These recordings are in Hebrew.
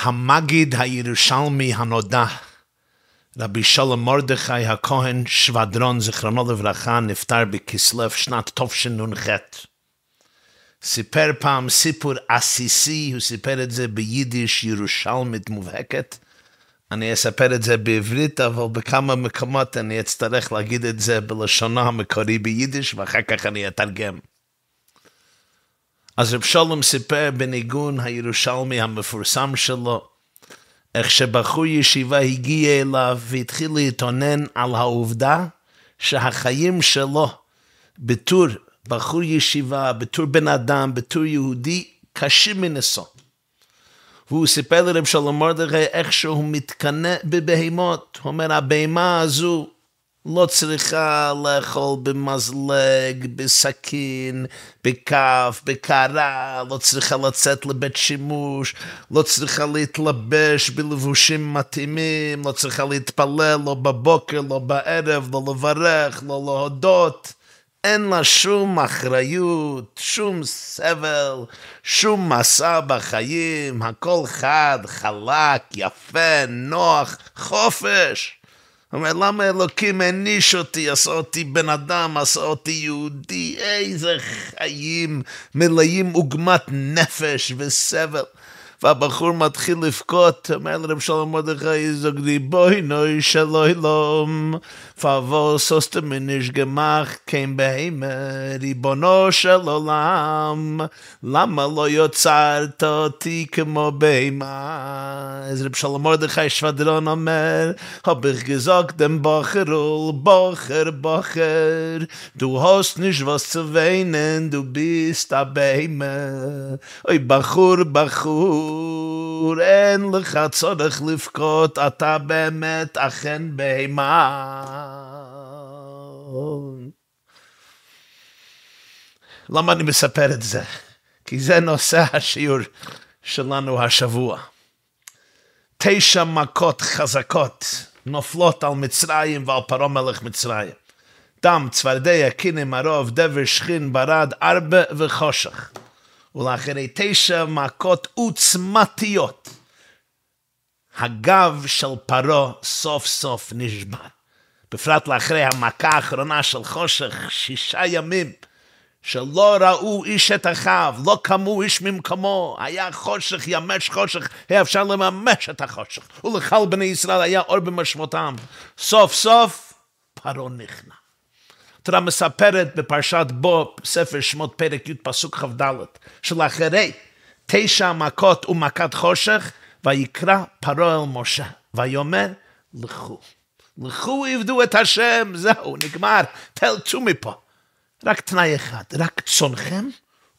המגיד הירושלמי הנודע, רבי שלום מרדכי הכהן שבדרון, זיכרונו לברכה, נפטר בכסלו שנת תשנ"ח. סיפר פעם סיפור עסיסי, הוא סיפר את זה ביידיש ירושלמית מובהקת. אני אספר את זה בעברית, אבל בכמה מקומות אני אצטרך להגיד את זה בלשונו המקורי ביידיש, ואחר כך אני אתרגם. אז רב שלום סיפר בניגון הירושלמי המפורסם שלו, איך שבחור ישיבה הגיע אליו והתחיל להתאונן על העובדה שהחיים שלו בתור בחור ישיבה, בתור בן אדם, בתור יהודי, קשים מנשוא. והוא סיפר לרב שלום מרדכי איך שהוא מתקנא בבהמות. הוא אומר, הבהמה הזו לא צריכה לאכול במזלג, בסכין, בכף, בקערה, לא צריכה לצאת לבית שימוש, לא צריכה להתלבש בלבושים מתאימים, לא צריכה להתפלל, לא בבוקר, לא בערב, לא לברך, לא להודות. אין לה שום אחריות, שום סבל, שום מסע בחיים, הכל חד, חלק, יפה, נוח, חופש. הוא אומר, למה אלוקים העניש אותי, עשה אותי בן אדם, עשה אותי יהודי, איזה חיים מלאים עוגמת נפש וסבל. והבחור מתחיל לבכות, אומר לרב שלום מרדכי, זוגדי בואי נוי שלוי לום, פאבו סוסטה מניש גמח, כן בהמה, ריבונו של עולם, למה לא יוצרת אותי כמו בהמה? אז רב שלום מרדכי שבדרון אומר, hab ich gesagt dem Bocherul, Bocher, Bocher, du hast nicht was zu weinen, du bist a Beime. Oi, Bachur, Bachur, גבור, אין לך צורך לבכות, אתה באמת אכן בהמה. למה אני מספר את זה? כי זה נושא השיעור שלנו השבוע. תשע מכות חזקות נופלות על מצרים ועל פרעה מלך מצרים. דם, צפרדע, קינים, ערוב, דבר, שכין, ברד, ארבע וחושך. ולאחרי תשע מכות עוצמתיות, הגב של פרעה סוף סוף נשבר. בפרט לאחרי המכה האחרונה של חושך, שישה ימים, שלא ראו איש את אחיו, לא קמו איש ממקומו, היה חושך, ימש חושך, היה אפשר לממש את החושך. ולכל בני ישראל היה אור במשמותם. סוף סוף, פרעה נכנע. התורה מספרת בפרשת בו, ספר שמות פרק י' פסוק כ"ד, שלאחרי תשע מכות ומכת חושך, ויקרא פרעה אל משה, ויאמר, לכו. לכו עבדו את השם, זהו, נגמר, תלצו מפה. רק תנאי אחד, רק צונכם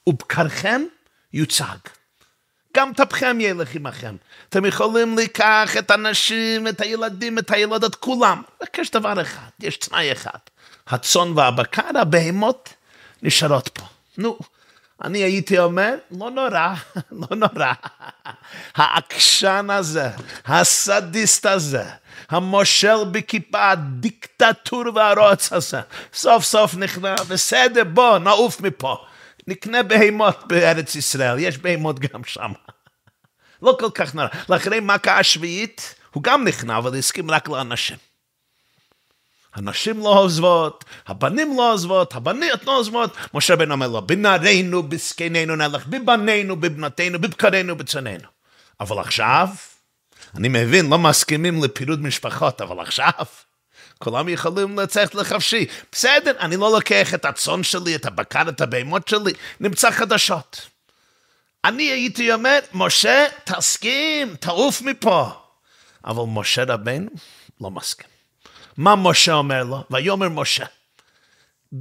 ובקרכם יוצג. גם טפכם ילך עמכם. אתם יכולים לקח את הנשים, את הילדים, את הילדות, כולם. רק יש דבר אחד, יש תנאי אחד. הצאן והבקר, הבהמות נשארות פה. נו, אני הייתי אומר, לא נורא, לא נורא. העקשן הזה, הסדיסט הזה, המושל בכיפה, הדיקטטור והרוץ הזה, סוף סוף נכנע, בסדר, בוא, נעוף מפה. נקנה בהמות בארץ ישראל, יש בהמות גם שם. לא כל כך נורא. לאחרי מכה השביעית, הוא גם נכנע, אבל הסכים רק לאנשים. הנשים לא עוזבות, הבנים לא עוזבות, הבניות לא עוזבות. משה בן אומר לו, בנערינו, בזקנינו נלך, בבנינו, בבנתנו, בבקרינו, בצאנינו. אבל עכשיו, אני מבין, לא מסכימים לפירוד משפחות, אבל עכשיו, כולם יכולים לצאת לחפשי. בסדר, אני לא לוקח את הצאן שלי, את הבקר, את הבהמות שלי, נמצא חדשות. אני הייתי אומר, משה, תסכים, תעוף מפה. אבל משה רבנו לא מסכים. מה משה אומר לו? ויאמר משה,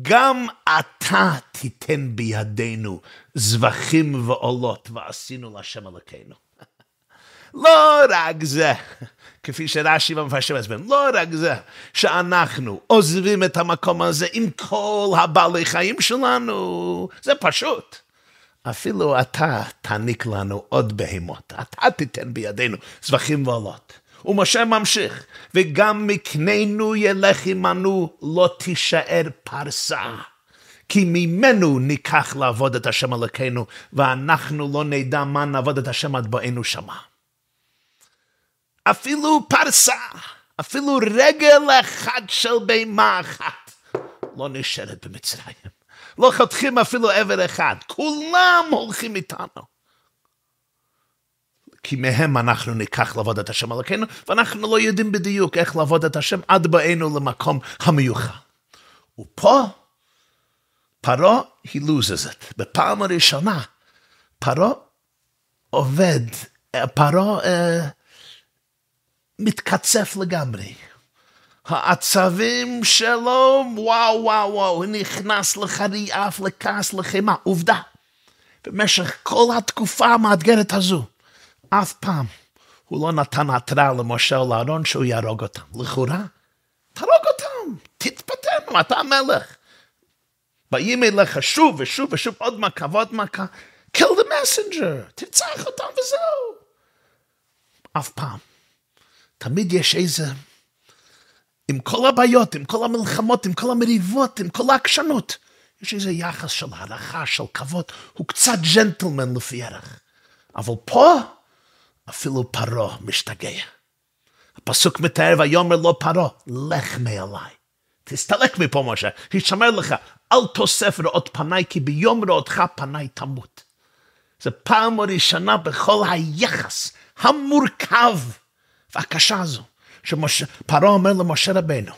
גם אתה תיתן בידינו זבחים ועולות, ועשינו להשם אלוקינו. לא רק זה, כפי שרש"י והמפרשים מסבירים, לא רק זה שאנחנו עוזבים את המקום הזה עם כל הבעלי חיים שלנו, זה פשוט. אפילו אתה תעניק לנו עוד בהמות, אתה תיתן בידינו זבחים ועולות. ומשה ממשיך, וגם מקננו ילך עמנו, לא תישאר פרסה. כי ממנו ניקח לעבוד את השם אלוקינו, ואנחנו לא נדע מה נעבוד את השם עד בואנו שמה. אפילו פרסה, אפילו רגל אחד של בהמה אחת לא נשארת במצרים. לא חותכים אפילו עבר אחד, כולם הולכים איתנו. כי מהם אנחנו ניקח לעבוד את השם אלוקינו, ואנחנו לא יודעים בדיוק איך לעבוד את השם עד באנו למקום המיוחד. ופה פרעה he loses it. בפעם הראשונה פרעה עובד, פרעה uh, מתקצף לגמרי. העצבים שלו, וואו וואו וואו, הוא נכנס לחריאף, לכעס, לחימה. עובדה, במשך כל התקופה המאתגרת הזו, אף פעם הוא לא נתן התראה למשה ולאהרון שהוא יהרוג אותם. לכאורה, תהרוג אותם, תתפטר, אתה המלך. באים אליך שוב ושוב ושוב עוד מכה ועוד מכה, kill the messenger, תרצח אותם וזהו. אף פעם. תמיד יש איזה, עם כל הבעיות, עם כל המלחמות, עם כל המריבות, עם כל העקשנות, יש איזה יחס של הערכה, של כבוד, הוא קצת ג'נטלמן לפי ערך. אבל פה, אפילו פרעה משתגע. הפסוק מתאר ויאמר לו פרעה, לך מעליי. תסתלק מפה משה, הישמר לך, אל תוסף רעות פניי, כי ביום רעותך פניי תמות. זו פעם ראשונה בכל היחס המורכב והקשה הזו, שפרעה אומר למשה רבנו,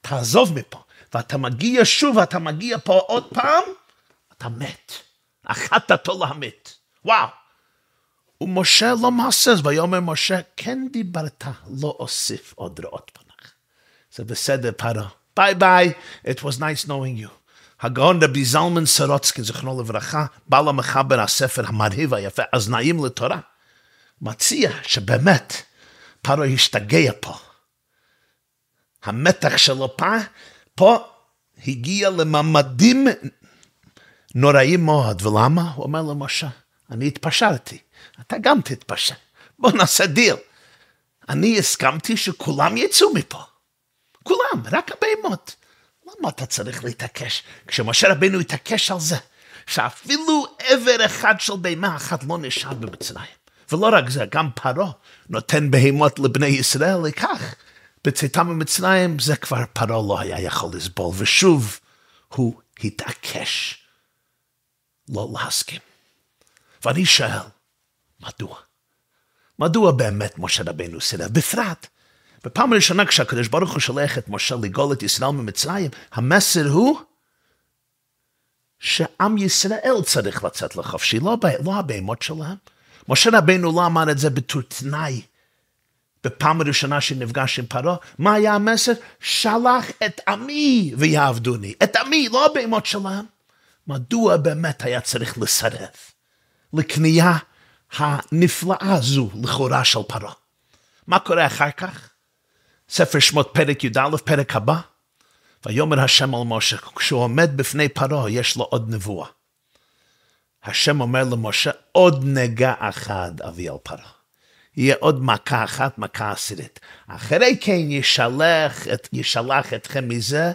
תעזוב מפה, ואתה מגיע שוב, ואתה מגיע פה עוד פעם, אתה מת. אחתתו להמת. וואו. ומשה לא מהסס, ויאמר משה, כן דיברת, לא אוסיף עוד רעות פניך. זה בסדר, פרעה. ביי ביי, it was nice knowing you. הגאון רבי זלמן סרוצקי, זכרונו לברכה, בעל המחבר הספר המרהיב היפה, אזנאים לתורה, מציע שבאמת פרעה השתגע פה. המתח שלו פה, פה הגיע לממדים נוראים מאוד. ולמה? הוא אומר למשה, אני התפשרתי, אתה גם תתפשר. בוא נעשה דיל. אני הסכמתי שכולם יצאו מפה. כולם, רק הבהמות. למה אתה צריך להתעקש? כשמשה רבנו התעקש על זה, שאפילו עבר אחד של בהמה אחת לא נשאר במצרים. ולא רק זה, גם פרעה נותן בהמות לבני ישראל לכך. בצאתם ממצרים זה כבר פרעה לא היה יכול לסבול, ושוב הוא התעקש לא להסכים. ואני שואל, מדוע? מדוע באמת משה רבנו סירב? בפרט, בפעם הראשונה כשהקדוש ברוך הוא שולח את משה לגאול את ישראל ממצרים, המסר הוא שעם ישראל צריך לצאת לחופשי, לא, לא הבהמות שלהם. משה רבנו לא אמר את זה בתור תנאי. בפעם הראשונה שנפגש עם פרעה, מה היה המסר? שלח את עמי ויעבדוני. את עמי, לא הבהמות שלהם. מדוע באמת היה צריך לסרב לקנייה הנפלאה הזו לכאורה של פרעה? מה קורה אחר כך? ספר שמות פרק י"א, פרק הבא. ויאמר השם על משה, כשהוא עומד בפני פרעה, יש לו עוד נבואה. השם אומר למשה, עוד נגע אחד אביא על פרעה. יהיה עוד מכה אחת, מכה עשירית. אחרי כן ישלח, את, ישלח אתכם מזה,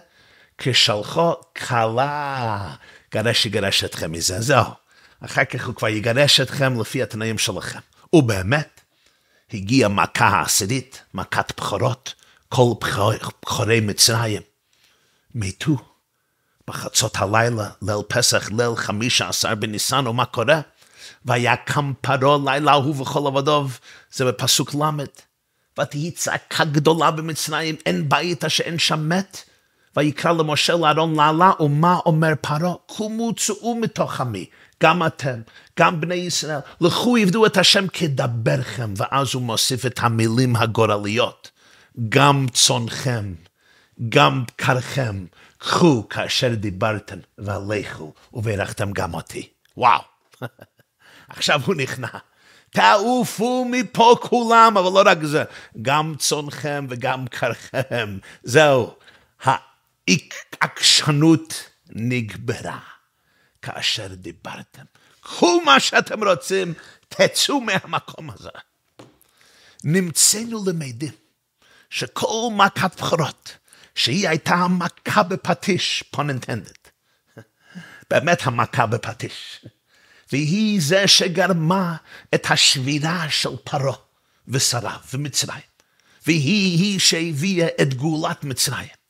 כשלחו כלה, גרש יגרש אתכם מזה. זהו. אחר כך הוא כבר יגרש אתכם לפי התנאים שלכם. ובאמת, הגיעה מכה העשירית, מכת בכורות, כל בכורי מצרים מתו. בחצות הלילה, ליל פסח, ליל חמישה עשר בניסן, ומה קורה? והיה קם פרעה לילה ההוא וכל עבדיו, זה בפסוק ל', ותהי צעקה גדולה במצרים, אין בית אשר אין שם מת. ויקרא למשה לארון לעלה, ומה אומר פרעה? קומו צאו מתוך עמי, גם אתם, גם בני ישראל, לכו עבדו את השם כדברכם, ואז הוא מוסיף את המילים הגורליות. גם צונכם, גם בקרכם, קחו כאשר דיברתם, והלכו, וברכתם גם אותי. וואו. עכשיו הוא נכנע. תעופו מפה כולם, אבל לא רק זה, גם צונכם וגם קרכם. זהו, העקשנות נגברה כאשר דיברתם. קחו מה שאתם רוצים, תצאו מהמקום הזה. נמצאנו למדים שכל מכת בכורות, שהיא הייתה המכה בפטיש, פון אינטנדד, באמת המכה בפטיש, והיא זה שגרמה את השבירה של פרעה, ושרה ומצרים. והיא היא שהביאה את גאולת מצרים.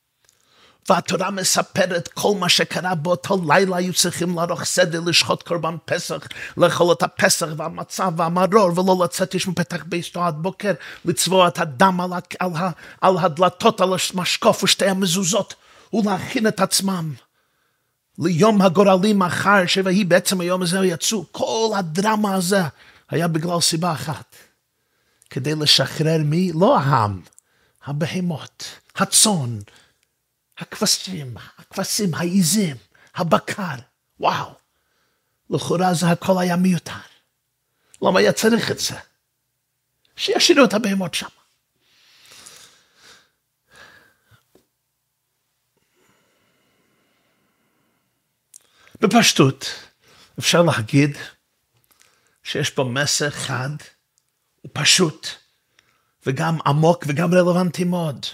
והתורה מספרת כל מה שקרה באותו לילה, היו צריכים לערוך סדר, לשחוט קורבן פסח, לאכול את הפסח והמצה והמרור, ולא לצאת איש מפתח ביתו עד בוקר, לצבוע את הדם על, על, על הדלתות, על המשקוף ושתי המזוזות, ולהכין את עצמם. ליום הגורלי מחר, שהיא בעצם היום הזה יצאו, כל הדרמה הזה היה בגלל סיבה אחת. כדי לשחרר מי? לא העם, הבהמות, הצאן, הכבשים, הכבשים, העיזים, הבקר. וואו, לכאורה זה הכל היה מיותר. למה היה צריך את זה? שישאירו את הבהמות שם. בפשטות, אפשר להגיד שיש פה מסר חד ופשוט, וגם עמוק וגם רלוונטי מאוד.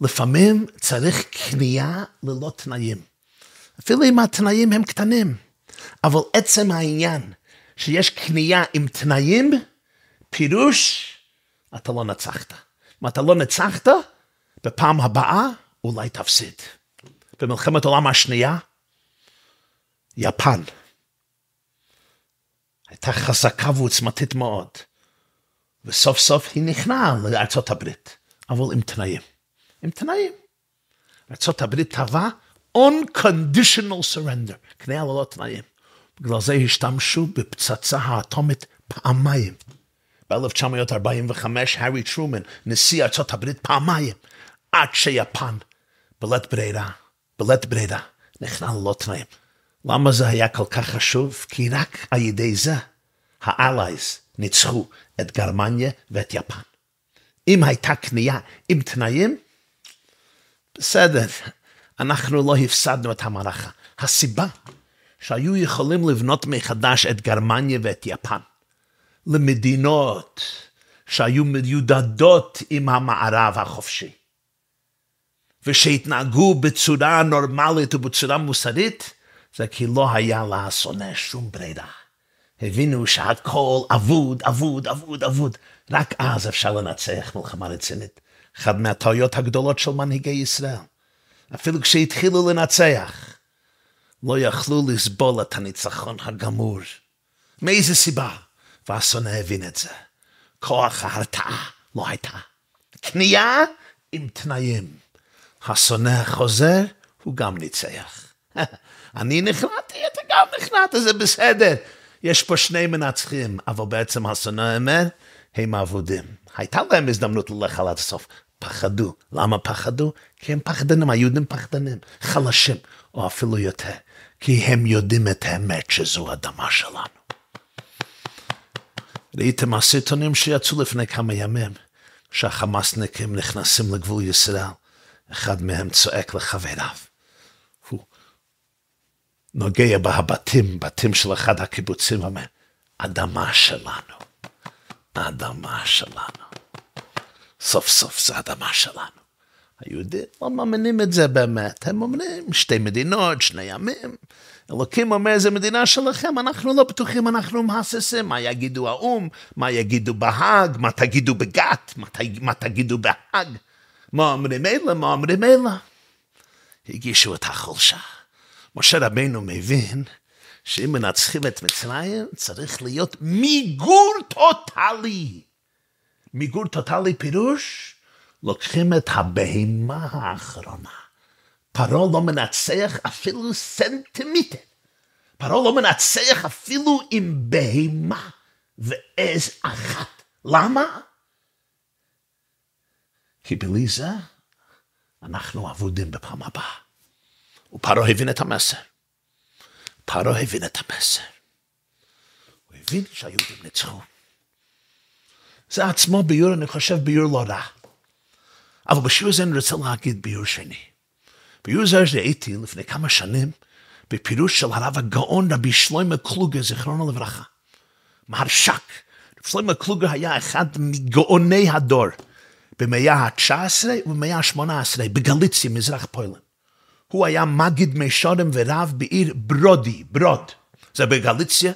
לפעמים צריך קנייה ללא תנאים. אפילו אם התנאים הם קטנים, אבל עצם העניין שיש קנייה עם תנאים, פירוש, אתה לא נצחת. אם אתה לא נצחת, בפעם הבאה אולי תפסיד. במלחמת העולם השנייה, יפן הייתה חזקה ועוצמתית מאוד, וסוף סוף היא נכנעה לארצות הברית, אבל עם תנאים. עם תנאים. ארצות הברית טבעה unconditional surrender, כניעה ללא תנאים. בגלל זה השתמשו בפצצה האטומית פעמיים. ב-1945 הארי טרומן, נשיא הברית פעמיים, עד שיפן, בלית ברירה, בלית ברירה, נכנע ללא תנאים. למה זה היה כל כך חשוב? כי רק על ידי זה האלייז ניצחו את גרמניה ואת יפן. אם הייתה קנייה עם תנאים, בסדר, אנחנו לא הפסדנו את המערכה. הסיבה שהיו יכולים לבנות מחדש את גרמניה ואת יפן למדינות שהיו מיודדות עם המערב החופשי, ושהתנהגו בצורה נורמלית ובצורה מוסרית, זה כי לא היה לאסונה שום ברירה. הבינו שהכל אבוד, אבוד, אבוד, אבוד. רק אז אפשר לנצח מלחמה רצינית. אחד מהטעויות הגדולות של מנהיגי ישראל. אפילו כשהתחילו לנצח, לא יכלו לסבול את הניצחון הגמור. מאיזה סיבה? והשונא הבין את זה. כוח ההרתעה לא הייתה. קנייה עם תנאים. השונא חוזר, הוא גם ניצח. אני נכנעתי, אתה גם נכנעת, זה בסדר. יש פה שני מנצחים, אבל בעצם השונא האמת, הם אבודים. הייתה להם הזדמנות ללכת עד הסוף. פחדו. למה פחדו? כי הם פחדנים, היהודים פחדנים, חלשים, או אפילו יותר. כי הם יודעים את האמת שזו אדמה שלנו. ראיתם הסרטונים שיצאו לפני כמה ימים, שהחמאסניקים נכנסים לגבול ישראל, אחד מהם צועק לחבריו. נוגע בהבתים, בתים של אחד הקיבוצים, אומר, אדמה שלנו, אדמה שלנו. סוף סוף זה אדמה שלנו. היהודים לא מאמינים את זה באמת, הם אומרים שתי מדינות, שני עמים. אלוקים אומר, זו מדינה שלכם, אנחנו לא בטוחים, אנחנו מהססים, מה יגידו האו"ם, מה יגידו בהאג, מה תגידו בגת, מה, מה תגידו בהאג, מה אומרים אלה, מה אומרים אלה. הגישו את החולשה. משה רבנו מבין שאם מנצחים את מצרים, צריך להיות מיגור טוטאלי. מיגור טוטאלי פירוש, לוקחים את הבהמה האחרונה. פרעה לא מנצח אפילו סנטימטר. פרעה לא מנצח אפילו עם בהמה ועז אחת. למה? כי בלי זה אנחנו אבודים בפעם הבאה. ופרעה הבין את המסר. פרעה הבין את המסר. הוא הבין שהיהודים ניצחו. זה עצמו ביור, אני חושב, ביור לא רע. אבל בשיעור הזה אני רוצה להגיד ביור שני. ביור זה ראיתי לפני כמה שנים בפירוש של הרב הגאון רבי שלמה קלוגר, זיכרונו לברכה. מהרש"ק. שלמה קלוגר היה אחד מגאוני הדור במאה ה-19 ובמאה ה-18 בגליציה, מזרח פולין. הוא היה מגיד מישורים ורב בעיר ברודי, ברוד, זה בגליציה,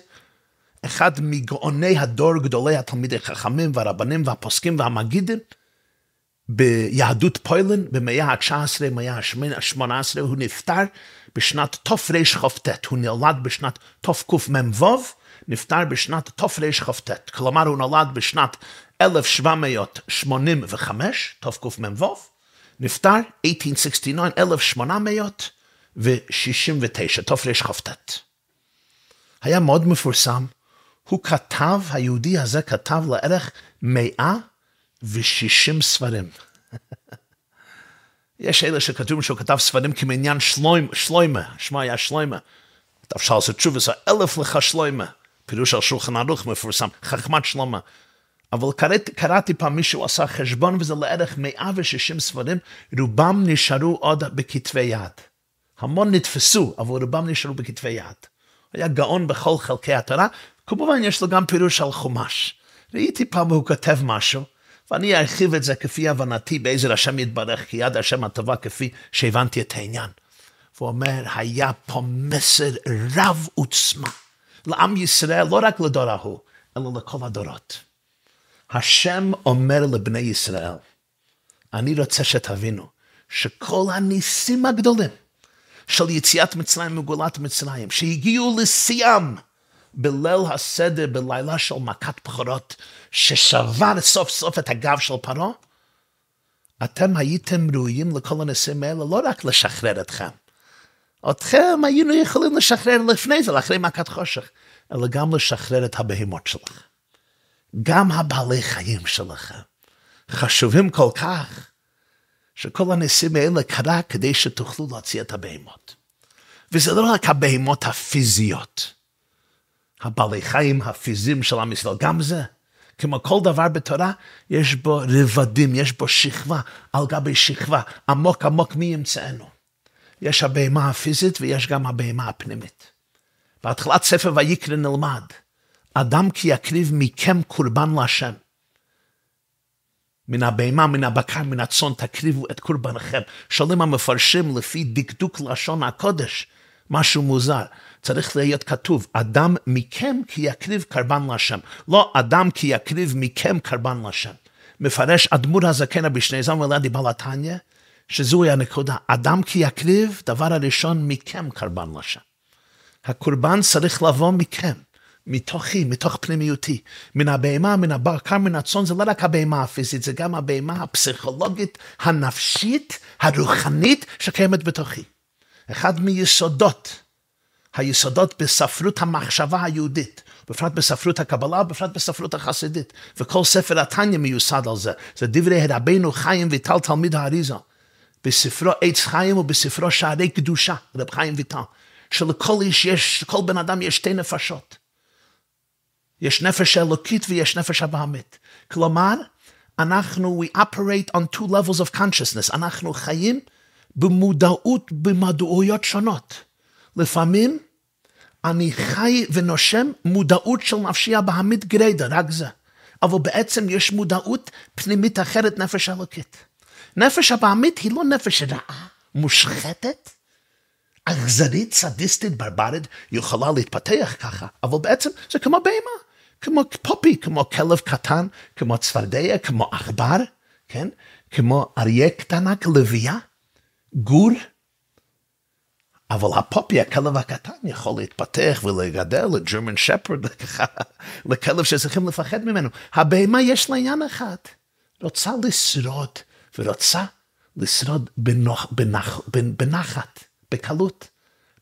אחד מגאוני הדור, גדולי התלמידי חכמים והרבנים והפוסקים והמגידים, ביהדות פוילן במאה ה-19, מאה ה-18, הוא נפטר בשנת תרכ"ט, הוא נולד בשנת תקמ"ו, נפטר בשנת תרכ"ט, כלומר הוא נולד בשנת 1785, תקמ"ו, נפטר 1869, 1869, תרכ"ט. היה מאוד מפורסם, הוא כתב, היהודי הזה כתב לערך מאה ושישים ספרים. יש אלה שכתובים שהוא כתב ספרים כמעניין שלוימה, שמו היה שלוימה. כתב שלושה תשובס, אלף לך שלוימה. פירוש על שולחן ערוך מפורסם, חכמת שלמה. אבל קראתי, קראתי פעם מישהו עשה חשבון וזה לערך 160 ספרים, רובם נשארו עוד בכתבי יד. המון נתפסו, אבל רובם נשארו בכתבי יד. היה גאון בכל חלקי התורה, כמובן יש לו גם פירוש על חומש. ראיתי פעם הוא כותב משהו, ואני ארחיב את זה כפי הבנתי בעזר השם יתברך, כי יד השם הטובה כפי שהבנתי את העניין. והוא אומר, היה פה מסר רב עוצמה לעם ישראל, לא רק לדור ההוא, אלא לכל הדורות. השם אומר לבני ישראל, אני רוצה שתבינו שכל הניסים הגדולים של יציאת מצרים מגולת מצרים, שהגיעו לשיאם בליל הסדר, בלילה של מכת בכורות, ששבר סוף סוף את הגב של פרעה, אתם הייתם ראויים לכל הניסים האלה לא רק לשחרר אתכם, אתכם היינו יכולים לשחרר לפני זה, אחרי מכת חושך, אלא גם לשחרר את הבהמות שלכם. גם הבעלי חיים שלכם חשובים כל כך, שכל הניסים האלה קרה כדי שתוכלו להוציא את הבהמות. וזה לא רק הבהמות הפיזיות, הבעלי חיים הפיזיים של עם ישראל, גם זה. כמו כל דבר בתורה, יש בו רבדים, יש בו שכבה על גבי שכבה, עמוק עמוק מי ימצאנו. יש הבהמה הפיזית ויש גם הבהמה הפנימית. בהתחלת ספר ויקרא נלמד, אדם כי יקריב מכם קורבן להשם. מן הבהמה, מן הבקר, מן הצאן, תקריבו את קורבנכם. שואלים המפרשים לפי דקדוק לשון הקודש, משהו מוזר. צריך להיות כתוב, אדם מכם כי יקריב קרבן להשם. לא אדם כי יקריב מכם קרבן להשם. מפרש אדמו"ר הזקן רבי שניזם ולדי בעל התניא, שזוהי הנקודה. אדם כי יקריב, דבר הראשון, מכם קרבן להשם. הקורבן צריך לבוא מכם. מתוכי, מתוך פנימיותי. מן הבהמה, מן הבקר, מן הצאן, זה לא רק הבהמה הפיזית, זה גם הבהמה הפסיכולוגית, הנפשית, הרוחנית, שקיימת בתוכי. אחד מיסודות, היסודות בספרות המחשבה היהודית, בפרט בספרות הקבלה, ובפרט בספרות החסידית. וכל ספר התניא מיוסד על זה. זה דברי רבינו חיים ויטל תלמיד האריזה. בספרו עץ חיים ובספרו שערי קדושה, רב חיים ויטל. שלכל איש יש, לכל בן אדם יש שתי נפשות. יש נפש אלוקית ויש נפש הבהמית. כלומר, אנחנו, we operate on two levels of consciousness. אנחנו חיים במודעות, במדעויות שונות. לפעמים אני חי ונושם מודעות של נפשי הבהמית גרידא, רק זה. אבל בעצם יש מודעות פנימית אחרת, נפש אלוקית. נפש הבהמית היא לא נפש רעה, מושחתת, אכזרית, סדיסטית, ברברית, יכולה להתפתח ככה, אבל בעצם זה כמו בהמה. כמו פופי, כמו כלב קטן, כמו צפרדע, כמו עכבר, כן? כמו אריה קטנה, כלבייה, גור. אבל הפופי, הכלב הקטן, יכול להתפתח ולגדל לג'רמן שפרד, לכלב שצריכים לפחד ממנו. הבהמה יש לה עניין אחד, רוצה לשרוד, ורוצה לשרוד בנוח, בנח, בנחת, בקלות.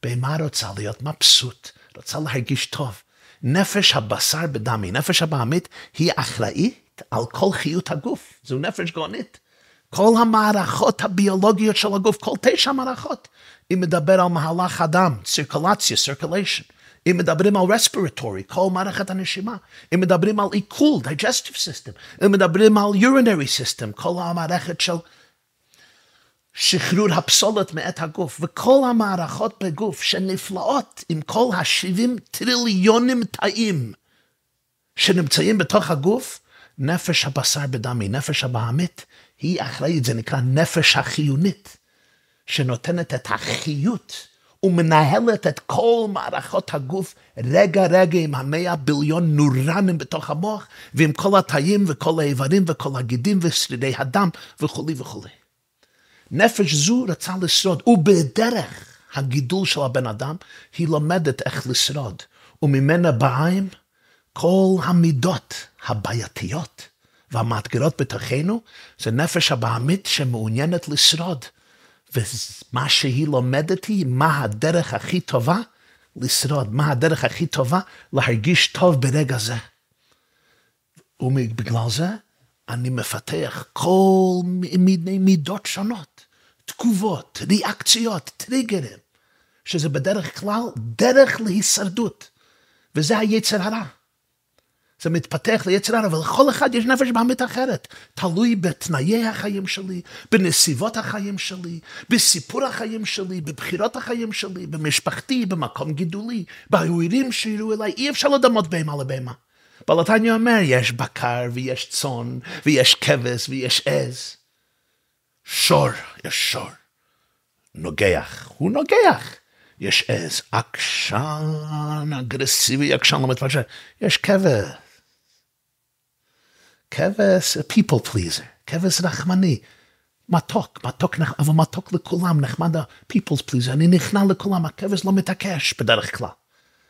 בהמה רוצה להיות מבסוט, רוצה להרגיש טוב. נפש הבשר בדמי, נפש הבעמית, היא אחראית על כל חיות הגוף. זו נפש גאונית. כל המערכות הביולוגיות של הגוף, כל תשע מערכות. אם מדבר על מהלך הדם, סירקולציה, circulation. אם מדברים על רספירטורי, כל מערכת הנשימה. אם מדברים על עיכול, digestive system. אם מדברים על urinary system, כל המערכת של שחרור הפסולת מאת הגוף, וכל המערכות בגוף שנפלאות עם כל השבעים טריליונים תאים שנמצאים בתוך הגוף, נפש הבשר בדמי, נפש הבהמית, היא אחראית, זה נקרא נפש החיונית, שנותנת את החיות ומנהלת את כל מערכות הגוף רגע רגע עם המאה ביליון נורנים בתוך המוח ועם כל התאים וכל האיברים וכל הגידים ושרידי הדם וכולי וכולי. נפש זו רצה לשרוד, ובדרך הגידול של הבן אדם היא לומדת איך לשרוד, וממנה באים כל המידות הבעייתיות והמאתגרות בתוכנו, זה נפש הבעמית שמעוניינת לשרוד. ומה שהיא לומדת היא מה הדרך הכי טובה לשרוד, מה הדרך הכי טובה להרגיש טוב ברגע זה. ובגלל זה אני מפתח כל מיני מידות שונות, תגובות, ריאקציות, טריגרים, שזה בדרך כלל דרך להישרדות, וזה היצר הרע. זה מתפתח ליצר הרע, ולכל אחד יש נפש בהמית אחרת. תלוי בתנאי החיים שלי, בנסיבות החיים שלי, בסיפור החיים שלי, בבחירות החיים שלי, במשפחתי, במקום גידולי, באירועים שאירעו אליי, אי אפשר לדמות בהמה לבהמה. בעל התניא אומר, יש בקר ויש צאן ויש כבש ויש עז. שור, יש שור. נוגח, הוא נוגח. יש עז, עקשן אגרסיבי, עקשן לא מתפשר. יש כבש. כבש, people pleaser, כבש רחמני. מתוק, מתוק, אבל מתוק לכולם, נחמד ה-people's pleaser, אני נכנע לכולם, הכבש לא מתעקש בדרך כלל.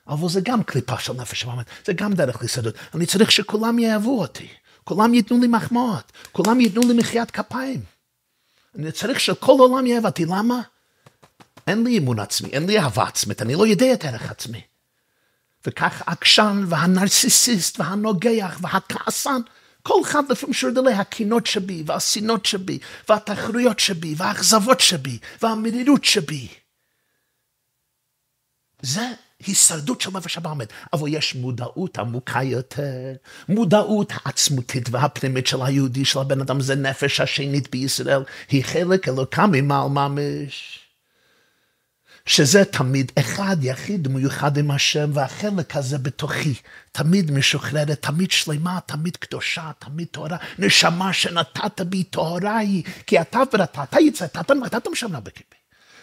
אבל זה גם קליפה של נפש המוות, זה גם דרך להסתדרות. אני צריך שכולם יאהבו אותי, כולם ייתנו לי מחמאות, כולם ייתנו לי מחיית כפיים. אני צריך שכל העולם יאהב אותי, למה? אין לי אמון עצמי, אין לי אהבה עצמית, אני לא יודע את ערך עצמי. וכך עקשן והנרסיסיסט והנוגח והכעסן, כל אחד לפעמים שורדלי הקינות שבי, והשנאות שבי, והתחרויות שבי, והאכזבות שבי, והמרירות שבי. זה הישרדות של נפש הבאמת, אבל יש מודעות עמוקה יותר, מודעות העצמותית והפנימית של היהודי, של הבן אדם, זה נפש השנית בישראל, היא חלק אלוקה ממעל ממש. שזה תמיד אחד, יחיד, מיוחד עם השם, והחלק הזה בתוכי, תמיד משוחררת, תמיד שלמה, תמיד קדושה, תמיד טהורה, נשמה שנתת בי טהורה היא, כי אתה ורתה, אתה יצאת, אתה נתת משנה בכיפי.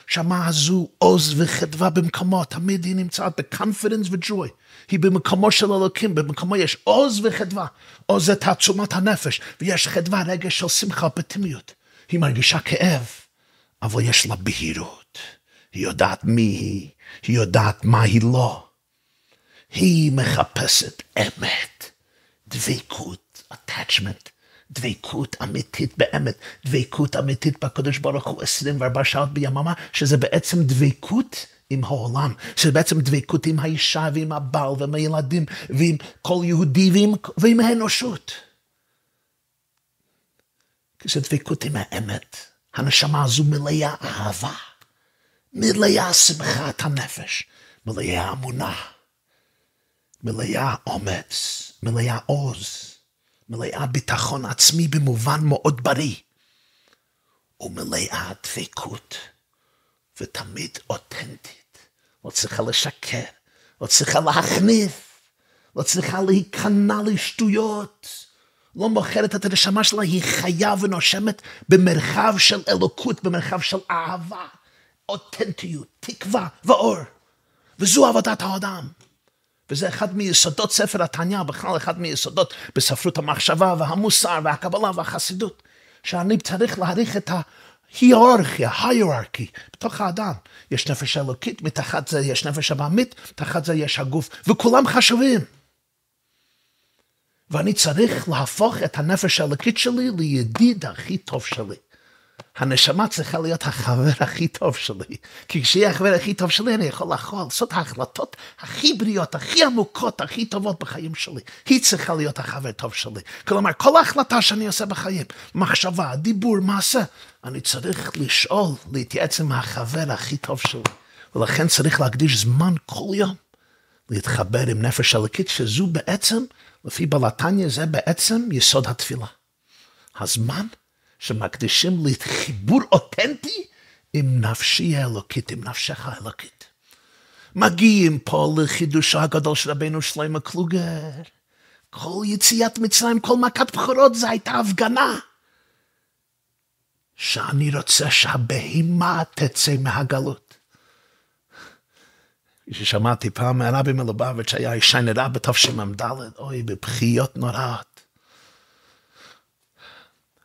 שמה הזו עוז וחדווה במקומו, תמיד היא נמצאת בקונפידנס וג'וי. היא במקומו של אלוקים, במקומו יש עוז וחדווה. עוז זה תעצומת הנפש, ויש חדווה, רגש של שמחה ופטימיות. היא מרגישה כאב, אבל יש לה בהירות. היא יודעת מי היא, היא יודעת מה היא לא. היא מחפשת אמת, דבקות, attachment, דבקות אמיתית באמת, דבקות אמיתית בקדוש ברוך הוא 24 שעות ביממה, שזה בעצם דבקות עם העולם, שזה בעצם דבקות עם האישה ועם הבעל ועם הילדים ועם כל יהודי ועם, ועם האנושות. כי זה דבקות עם האמת. הנשמה הזו מלאה אהבה. מלאה שמחת הנפש, מלאה אמונה, מלאה אומץ, מלאה עוז, מלאה ביטחון עצמי במובן מאוד בריא, ומלאה דבקות, ותמיד אותנטית. לא צריכה לשקר, לא צריכה להחניף, לא צריכה להיכנע לשטויות. לא מוכרת את הנשמה שלה, היא חיה ונושמת במרחב של אלוקות, במרחב של אהבה. אותנטיות, תקווה ואור. וזו עבודת האדם. וזה אחד מיסודות ספר התניא, בכלל אחד מיסודות בספרות המחשבה והמוסר והקבלה והחסידות, שאני צריך להעריך את ההיררכיה, היררכי, בתוך האדם. יש נפש אלוקית, מתחת זה יש נפש הבעמית, מתחת זה יש הגוף, וכולם חשובים. ואני צריך להפוך את הנפש האלוקית שלי לידיד הכי טוב שלי. הנשמה צריכה להיות החבר הכי טוב שלי. כי כשיהיה החבר הכי טוב שלי, אני יכול לאכול, לעשות ההחלטות הכי בריאות, הכי עמוקות, הכי טובות בחיים שלי. היא צריכה להיות החבר טוב שלי. כלומר, כל ההחלטה שאני עושה בחיים, מחשבה, דיבור, מעשה, אני צריך לשאול, להתייעץ עם החבר הכי טוב שלי. ולכן צריך להקדיש זמן כל יום להתחבר עם נפש אלוקית, שזו בעצם, לפי בלתניה, זה בעצם יסוד התפילה. הזמן שמקדישים לחיבור אותנטי עם נפשי האלוקית, עם נפשך האלוקית. מגיעים פה לחידושו הגדול של רבנו שלמה קלוגר. כל יציאת מצרים, כל מכת בכורות, זו הייתה הפגנה. שאני רוצה שהבהימה תצא מהגלות. כששמעתי פעם מהרבי מלובביץ' היה אישה נראה בתשמ"ד, אוי, בבכיות נוראות.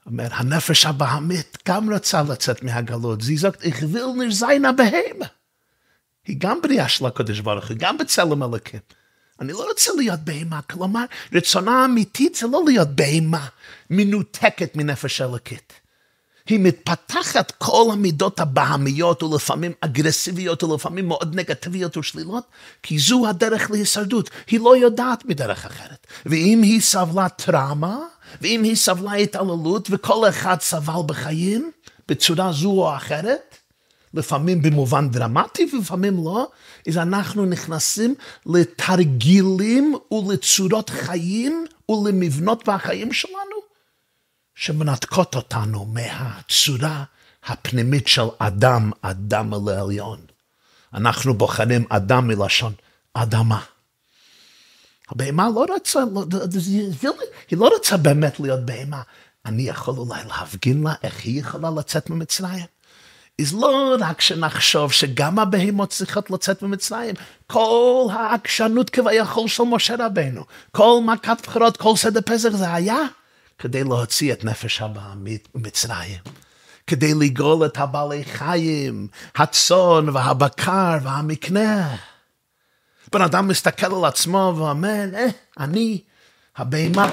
אומר, הנפש הבהמית גם רצה לצאת מהגלות. זי זוגת, איך ויל ניר זיין הבהמה. היא גם בריאה של הקדוש ברוך הוא, גם בצלם אלוקים. אני לא רוצה להיות בהמה, כלומר, רצונה האמיתית זה לא להיות בהמה מנותקת מנפש אלוקית. היא מתפתחת כל המידות הבהמיות ולפעמים אגרסיביות ולפעמים מאוד נגטיביות ושלילות, כי זו הדרך להישרדות, היא לא יודעת מדרך אחרת. ואם היא סבלה טראומה, ואם היא סבלה התעללות, וכל אחד סבל בחיים בצורה זו או אחרת, לפעמים במובן דרמטי ולפעמים לא, אז אנחנו נכנסים לתרגילים ולצורות חיים ולמבנות בחיים שלנו שמנתקות אותנו מהצורה הפנימית של אדם, אדם אל העליון. אנחנו בוחרים אדם מלשון אדמה. הבהמה לא רוצה, לא, היא לא רוצה באמת להיות בהמה. אני יכול אולי להפגין לה איך היא יכולה לצאת ממצרים. אז לא רק שנחשוב שגם הבהמות צריכות לצאת ממצרים, כל העקשנות כביכול של משה רבנו, כל מכת בחירות, כל סדר פסח זה היה כדי להוציא את נפש הבעמית ממצרים, כדי לגאול את הבעלי חיים, הצאן והבקר והמקנה. בן אדם מסתכל על עצמו ואומר, אה, אני הבהמה.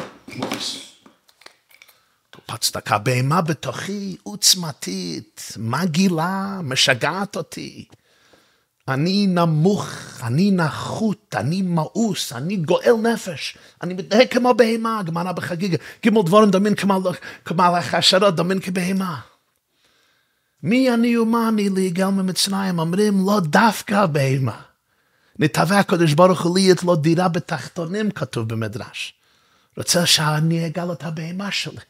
קפצת כבהמה בתוכי עוצמתית, מגעילה, משגעת אותי. אני נמוך, אני נחות, אני מאוס, אני גואל נפש, אני מתנהג כמו בהמה, גמרא בחגיגה, גימל דבורם דמין כמו החשרות, דמין כבהמה. מי אני ומה אני להיגל ממצרים? אומרים לא דווקא בהמה. נתהווה הקדוש ברוך הוא לי את לו דירה בתחתונים, כתוב במדרש. רוצה שאני אגל את הבהמה שלי.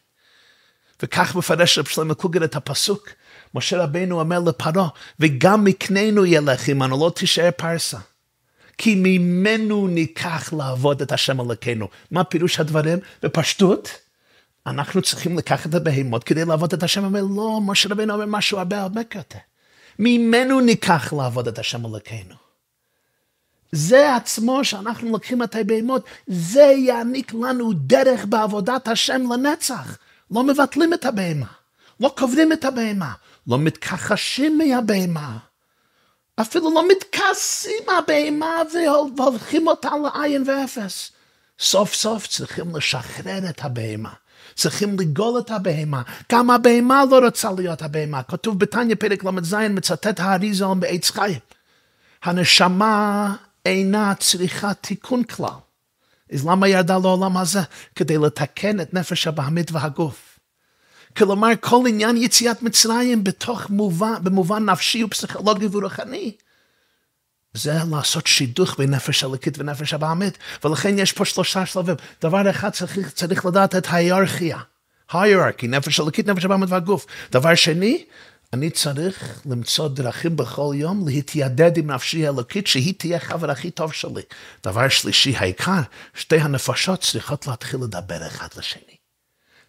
וכך מפרש רב שלמה קוגר את הפסוק. משה רבנו אומר לפרעה, וגם מקננו ילך עמנו, לא תישאר פרסה. כי ממנו ניקח לעבוד את השם אלוקינו. מה פירוש הדברים? בפשטות, אנחנו צריכים לקחת את הבהמות כדי לעבוד את השם. אומר, לא, משה רבנו אומר משהו הרבה הרבה יותר. ממנו ניקח לעבוד את השם אלוקינו. זה עצמו שאנחנו לוקחים את הבהמות, זה יעניק לנו דרך בעבודת השם לנצח. לא מבטלים את הבהמה, לא קוברים את הבהמה, לא מתכחשים מהבהמה. אפילו לא מתכסים מהבהמה והולכים אותה לעין ואפס. סוף סוף צריכים לשחרר את הבהמה. צריכים לגאול את הבהמה. גם הבהמה לא רוצה להיות הבהמה. כתוב בתניא פרק ל"ז, מצטט האריזה בעץ חיים. הנשמה אינה צריכה תיקון כלל. אז למה ירדה לעולם הזה? כדי לתקן את נפש הבהמית והגוף. כלומר, כל עניין יציאת מצרים בתוך מובן, במובן נפשי ופסיכולוגי ורוחני. זה לעשות שידוך בין נפש הלקית ונפש הבעמית, ולכן יש פה שלושה שלבים. דבר אחד צריך, צריך לדעת את ההיררכיה. היררכי, נפש הלקית, נפש הבעמית והגוף. דבר שני, אני צריך למצוא דרכים בכל יום להתיידד עם נפשי האלוקית, שהיא תהיה חבר הכי טוב שלי. דבר שלישי, העיקר, שתי הנפשות צריכות להתחיל לדבר אחד לשני.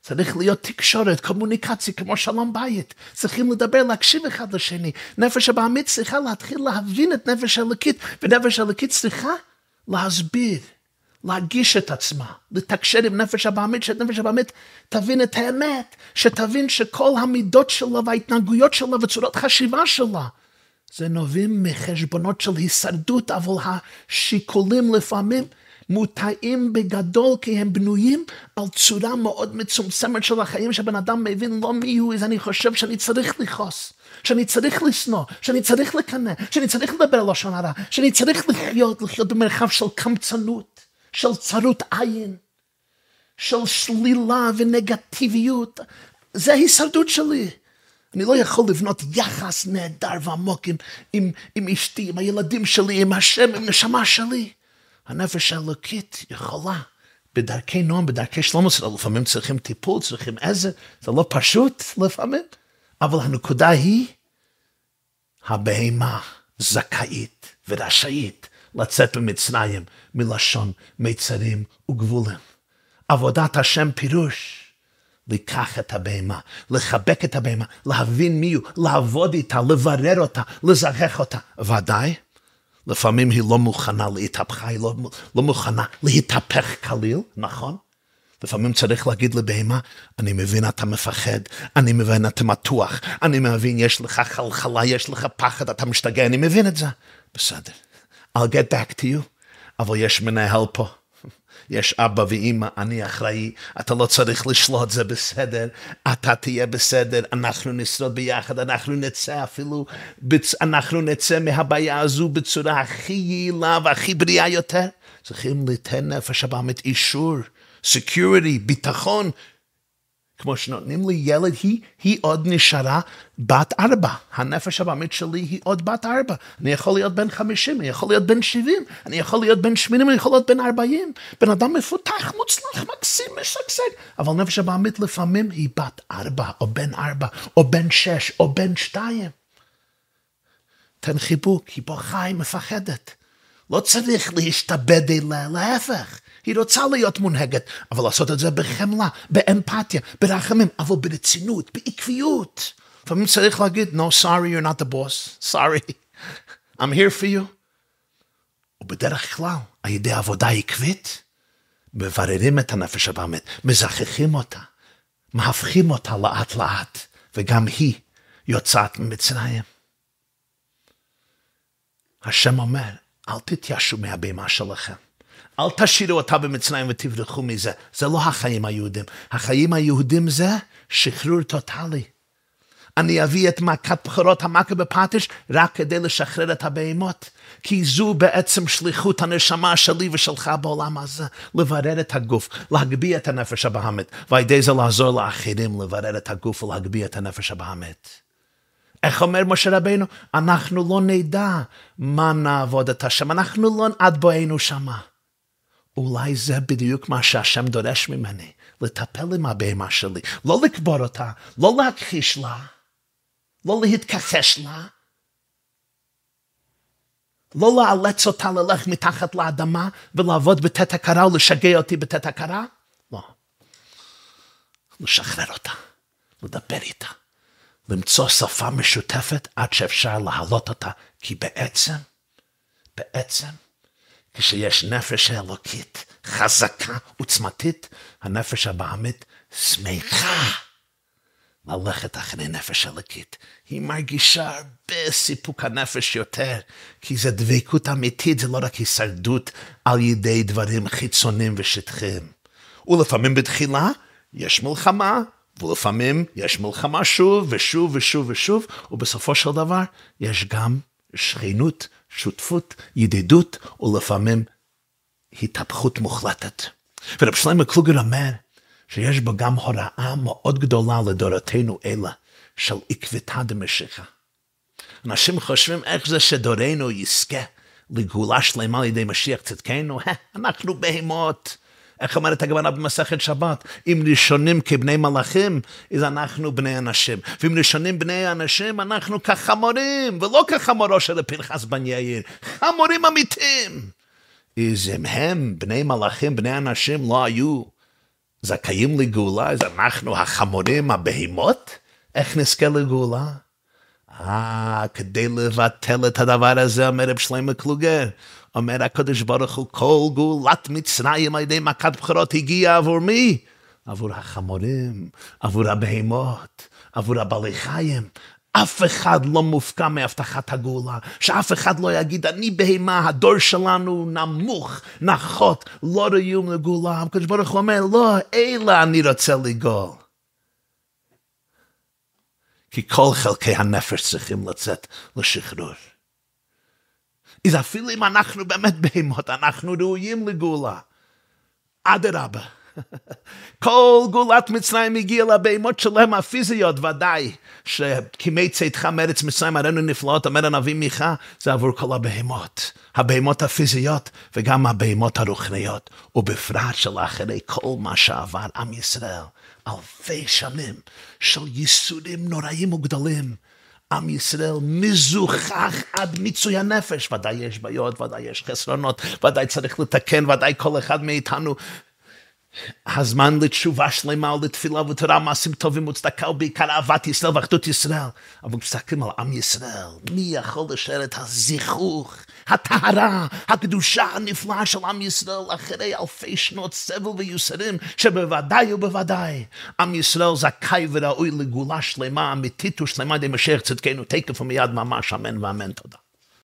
צריך להיות תקשורת, קומוניקציה, כמו שלום בית. צריכים לדבר, להקשיב אחד לשני. נפש הבעמית צריכה להתחיל להבין את נפש האלוקית, ונפש האלוקית צריכה להסביר. להגיש את עצמה, לתקשר עם נפש הבעמית, שנפש הבעמית תבין את האמת, שתבין שכל המידות שלה וההתנהגויות שלה וצורות חשיבה שלה, זה נובעים מחשבונות של הישרדות, אבל השיקולים לפעמים מוטעים בגדול כי הם בנויים על צורה מאוד מצומצמת של החיים שבן אדם מבין לא מי הוא, אז אני חושב שאני צריך לכעוס. שאני צריך לשנוא, שאני צריך לקנא, שאני צריך לדבר לשון הרע, שאני צריך לחיות, לחיות במרחב של קמצנות. של צרות עין, של שלילה ונגטיביות. זה ההישרדות שלי. אני לא יכול לבנות יחס נהדר ועמוק עם, עם, עם אשתי, עם הילדים שלי, עם השם, עם נשמה שלי. הנפש האלוקית יכולה בדרכי נועם, בדרכי שלום, לפעמים צריכים טיפול, צריכים עזר, זה לא פשוט לפעמים, אבל הנקודה היא, הבהמה זכאית ורשאית לצאת ממצרים מלשון מיצרים וגבולים. עבודת השם פירוש לקח את הבהמה, לחבק את הבהמה, להבין מי הוא, לעבוד איתה, לברר אותה, לזכח אותה. ודאי, לפעמים היא לא מוכנה להתהפכה, היא לא, לא מוכנה להתהפך כליל, נכון? לפעמים צריך להגיד לבהמה, אני מבין אתה מפחד, אני מבין אתה מתוח, אני מבין יש לך חלחלה, יש לך פחד, אתה משתגע, אני מבין את זה. בסדר, I'll get back to you, אבל יש מנהל פה. יש אבא ואימא, אני אחראי, אתה לא צריך לשלוט, זה בסדר, אתה תהיה בסדר, אנחנו נשרוד ביחד, אנחנו נצא אפילו, אנחנו נצא מהבעיה הזו בצורה הכי יעילה והכי בריאה יותר. צריכים ליתן נפש הבאמת אישור, security, ביטחון, כמו שנותנים לי ילד, היא, היא עוד נשארה בת ארבע. הנפש הבאמית שלי היא עוד בת ארבע. אני יכול להיות בן חמישים, אני יכול להיות בן שבעים, אני יכול להיות בן שמינים, אני יכול להיות בן ארבעים. בן אדם מפותח, מוצלח, מקסים, משגשג. אבל נפש הבאמית לפעמים היא בת ארבע, או בן ארבע, או בן שש, או בן שתיים. תן חיבוק, היא בוכה, היא מפחדת. לא צריך להשתבד אליה, להפך. היא רוצה להיות מונהגת, אבל לעשות את זה בחמלה, באמפתיה, ברחמים, אבל ברצינות, בעקביות. לפעמים צריך להגיד, no, sorry, you're not the boss, sorry, I'm here for you. ובדרך כלל, על ידי עבודה עקבית, מבררים את הנפש הבאמת, מזכחים אותה, מהפכים אותה לאט לאט, וגם היא יוצאת ממצרים. השם אומר, אל תתיישו מהבימה שלכם. אל תשאירו אותה במצרים ותברחו מזה. זה לא החיים היהודים. החיים היהודים זה שחרור טוטאלי. אני אביא את מכת בכורות המכה בפטיש רק כדי לשחרר את הבהמות. כי זו בעצם שליחות הנשמה שלי ושלך בעולם הזה, לברר את הגוף, להגביה את הנפש הבהמית, ועל ידי זה לעזור לאחרים לברר את הגוף ולהגביה את הנפש הבהמית. איך אומר משה רבינו? אנחנו לא נדע מה נעבוד את השם, אנחנו לא עד בואנו שמה. אולי זה בדיוק מה שהשם דורש ממני, לטפל עם הבהמה שלי, לא לקבור אותה, לא להכחיש לה, לא להתכחש לה, לא לאלץ אותה ללך מתחת לאדמה ולעבוד בתת הכרה או לשגע אותי בתת הכרה, לא. לשחרר אותה, לדבר איתה, למצוא שפה משותפת עד שאפשר להעלות אותה, כי בעצם, בעצם, כשיש נפש אלוקית חזקה עוצמתית, הנפש הבעמית שמחה ללכת אחרי נפש אלוקית. היא מרגישה הרבה סיפוק הנפש יותר, כי זה דבקות אמיתית, זה לא רק הישרדות על ידי דברים חיצוניים ושטחיים. ולפעמים בתחילה יש מלחמה, ולפעמים יש מלחמה שוב ושוב ושוב ושוב, ובסופו של דבר יש גם שכנות שותפות, ידידות, ולפעמים התהפכות מוחלטת. ורב שלמה קלוגר אומר שיש בו גם הוראה מאוד גדולה לדורותינו אלה של עקבתא דמשיחא. אנשים חושבים איך זה שדורנו יזכה לגאולה שלמה על ידי משיח צדקנו, אנחנו בהמות. איך אומרת הגמרא במסכת שבת? אם ראשונים כבני מלאכים, אז אנחנו בני אנשים. ואם ראשונים בני אנשים, אנחנו כחמורים, ולא כחמורו של פנחס בן יאיר, חמורים אמיתיים. אז אם הם, בני מלאכים, בני אנשים, לא היו זכאים לגאולה, אז אנחנו החמורים, הבהמות? איך נזכה לגאולה? אה, כדי לבטל את הדבר הזה, אומר רב שלמה קלוגר, אומר הקדוש ברוך הוא, כל גאולת מצרים על ידי מכת בכורות הגיעה עבור מי? עבור החמורים, עבור הבהמות, עבור הבעלי חיים. אף אחד לא מופקע מהבטחת הגאולה, שאף אחד לא יגיד, אני בהמה, הדור שלנו נמוך, נחות, לא ראויים לגאולה. הקדוש ברוך הוא אומר, לא, אלה אני רוצה לגאול. כי כל חלקי הנפש צריכים לצאת לשחרור. אז אפילו אם אנחנו באמת בהמות, אנחנו ראויים לגאולה. אדרבה. כל גאולת מצרים הגיעה לבהמות שלהם הפיזיות, ודאי, שכימי צאתך מארץ מצרים הראינו נפלאות, אומר הנביא מיכה, זה עבור כל הבהמות. הבהמות הפיזיות וגם הבהמות הרוחניות, ובפרט שלאחרי כל מה שעבר עם ישראל, אלפי שנים של ייסורים נוראים וגדולים. עם ישראל מזוכח עד מיצוי הנפש. ודאי יש בעיות, ודאי יש חסרונות, ודאי צריך לתקן, ודאי כל אחד מאיתנו. הזמן לתשובה שלמה לתפילה ותורה, מעשים טובים וצדקה, ובעיקר אהבת ישראל ואחדות ישראל. אבל מסתכלים על עם ישראל, מי יכול לשאר את הזיכוך, הטהרה, הקדושה הנפלאה של עם ישראל אחרי אלפי שנות סבל וייסורים, שבוודאי ובוודאי עם ישראל זכאי וראוי לגאולה שלמה, אמיתית ושלמה, די משיח צדקנו תקף ומיד ממש, אמן ואמן, תודה.